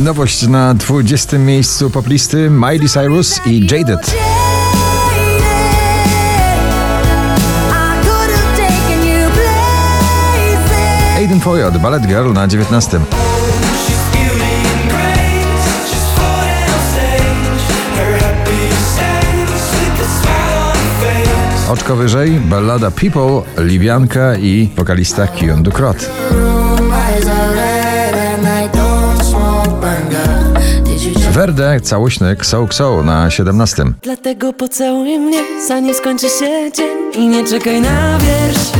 Nowość na 20. miejscu poplisty Miley Cyrus i Jaded. Aiden Foyot, Ballet Girl na 19. Oczko wyżej, ballada People, Liwianka i wokalista Kion Dukrot. Werde, całośny Kso Kso na 17. Dlatego pocałuj mnie, zanim skończy się dzień I nie czekaj na wiersz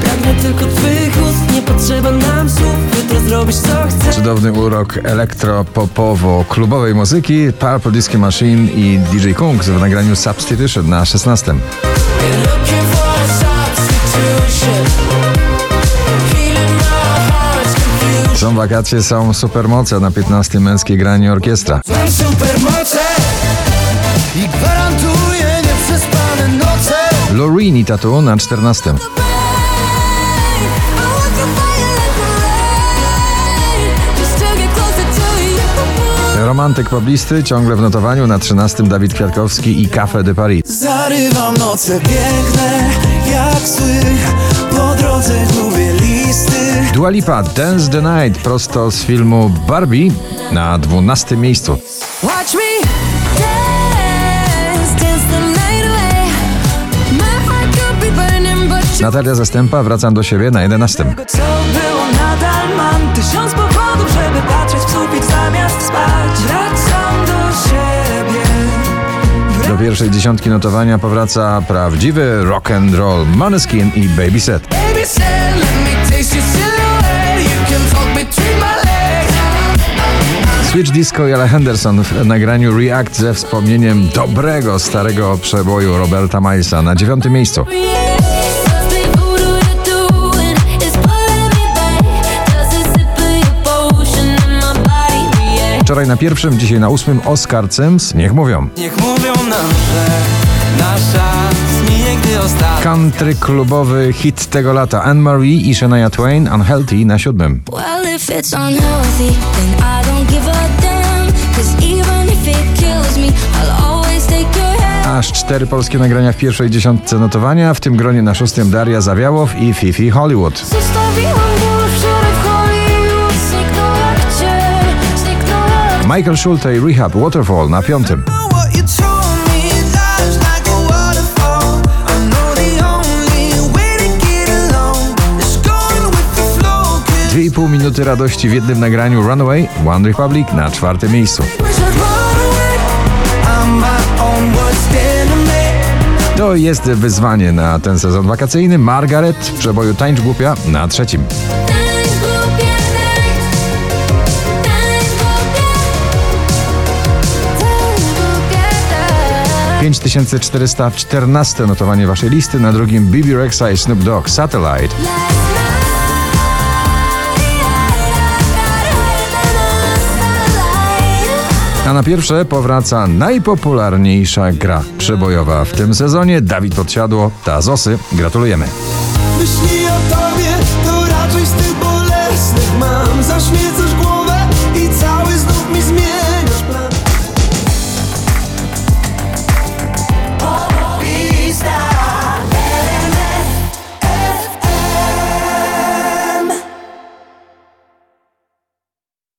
Pragnę tylko twych ust, nie potrzeba nam słów Jutro zrobisz co chcesz Cudowny urok elektro-popowo-klubowej muzyki Purple Disco Machine i DJ Kungs w nagraniu Substitution na 16. wakacje, są supermoce na 15. męskie granie orkiestra. Mam supermoce i gwarantuję nieprzespane noce. Lorini Tattoo na 14. Romantyk poblisty ciągle w notowaniu na 13. Dawid Kwiatkowski i Café de Paris. Zarywam noce piękne jak sły. Po drodze gubię. Dua Lipa Dance the Night prosto z filmu Barbie na 12. miejscu. Natalia Zastępa Wracam do siebie na 11. Tego co było nadal mam Tysiąc powodów, żeby patrzeć w sufit zamiast spać Wracam do siebie Do pierwszej dziesiątki notowania powraca prawdziwy rock and roll Måneskin i Baby Set. Baby Switch Disco i Ella Henderson w nagraniu React ze wspomnieniem dobrego starego przeboju Roberta Milesa na dziewiątym miejscu. Wczoraj na pierwszym, dzisiaj na ósmym Oscar Sims, niech mówią. Niech mówią nam, że nasza. Country klubowy hit tego lata Anne Marie i Shania Twain Unhealthy na siódmym. If it's unhealthy, then I don't give a damn. Cause even if it kills me, I'll always take your hand. Aż cztery polskie nagrania w pierwszej dziesiątce notowania, w tym gronie na szóstym Daria Zawiałow i Fifi Hollywood. Michael Schulte i Rehab Waterfall na piątym. 3,5 minuty radości w jednym nagraniu Runaway One Republic na czwartym miejscu. To jest wyzwanie na ten sezon wakacyjny. Margaret w przeboju Tańcz Głupia na trzecim. Pięć tysięcy czterysta czternaste notowanie waszej listy na drugim Bibi Rexa i Snoop Dogg Satellite. A na pierwsze powraca najpopularniejsza gra przebojowa w tym sezonie. Dawid Podsiadło, Tazosy. Gratulujemy. Myśli o tobie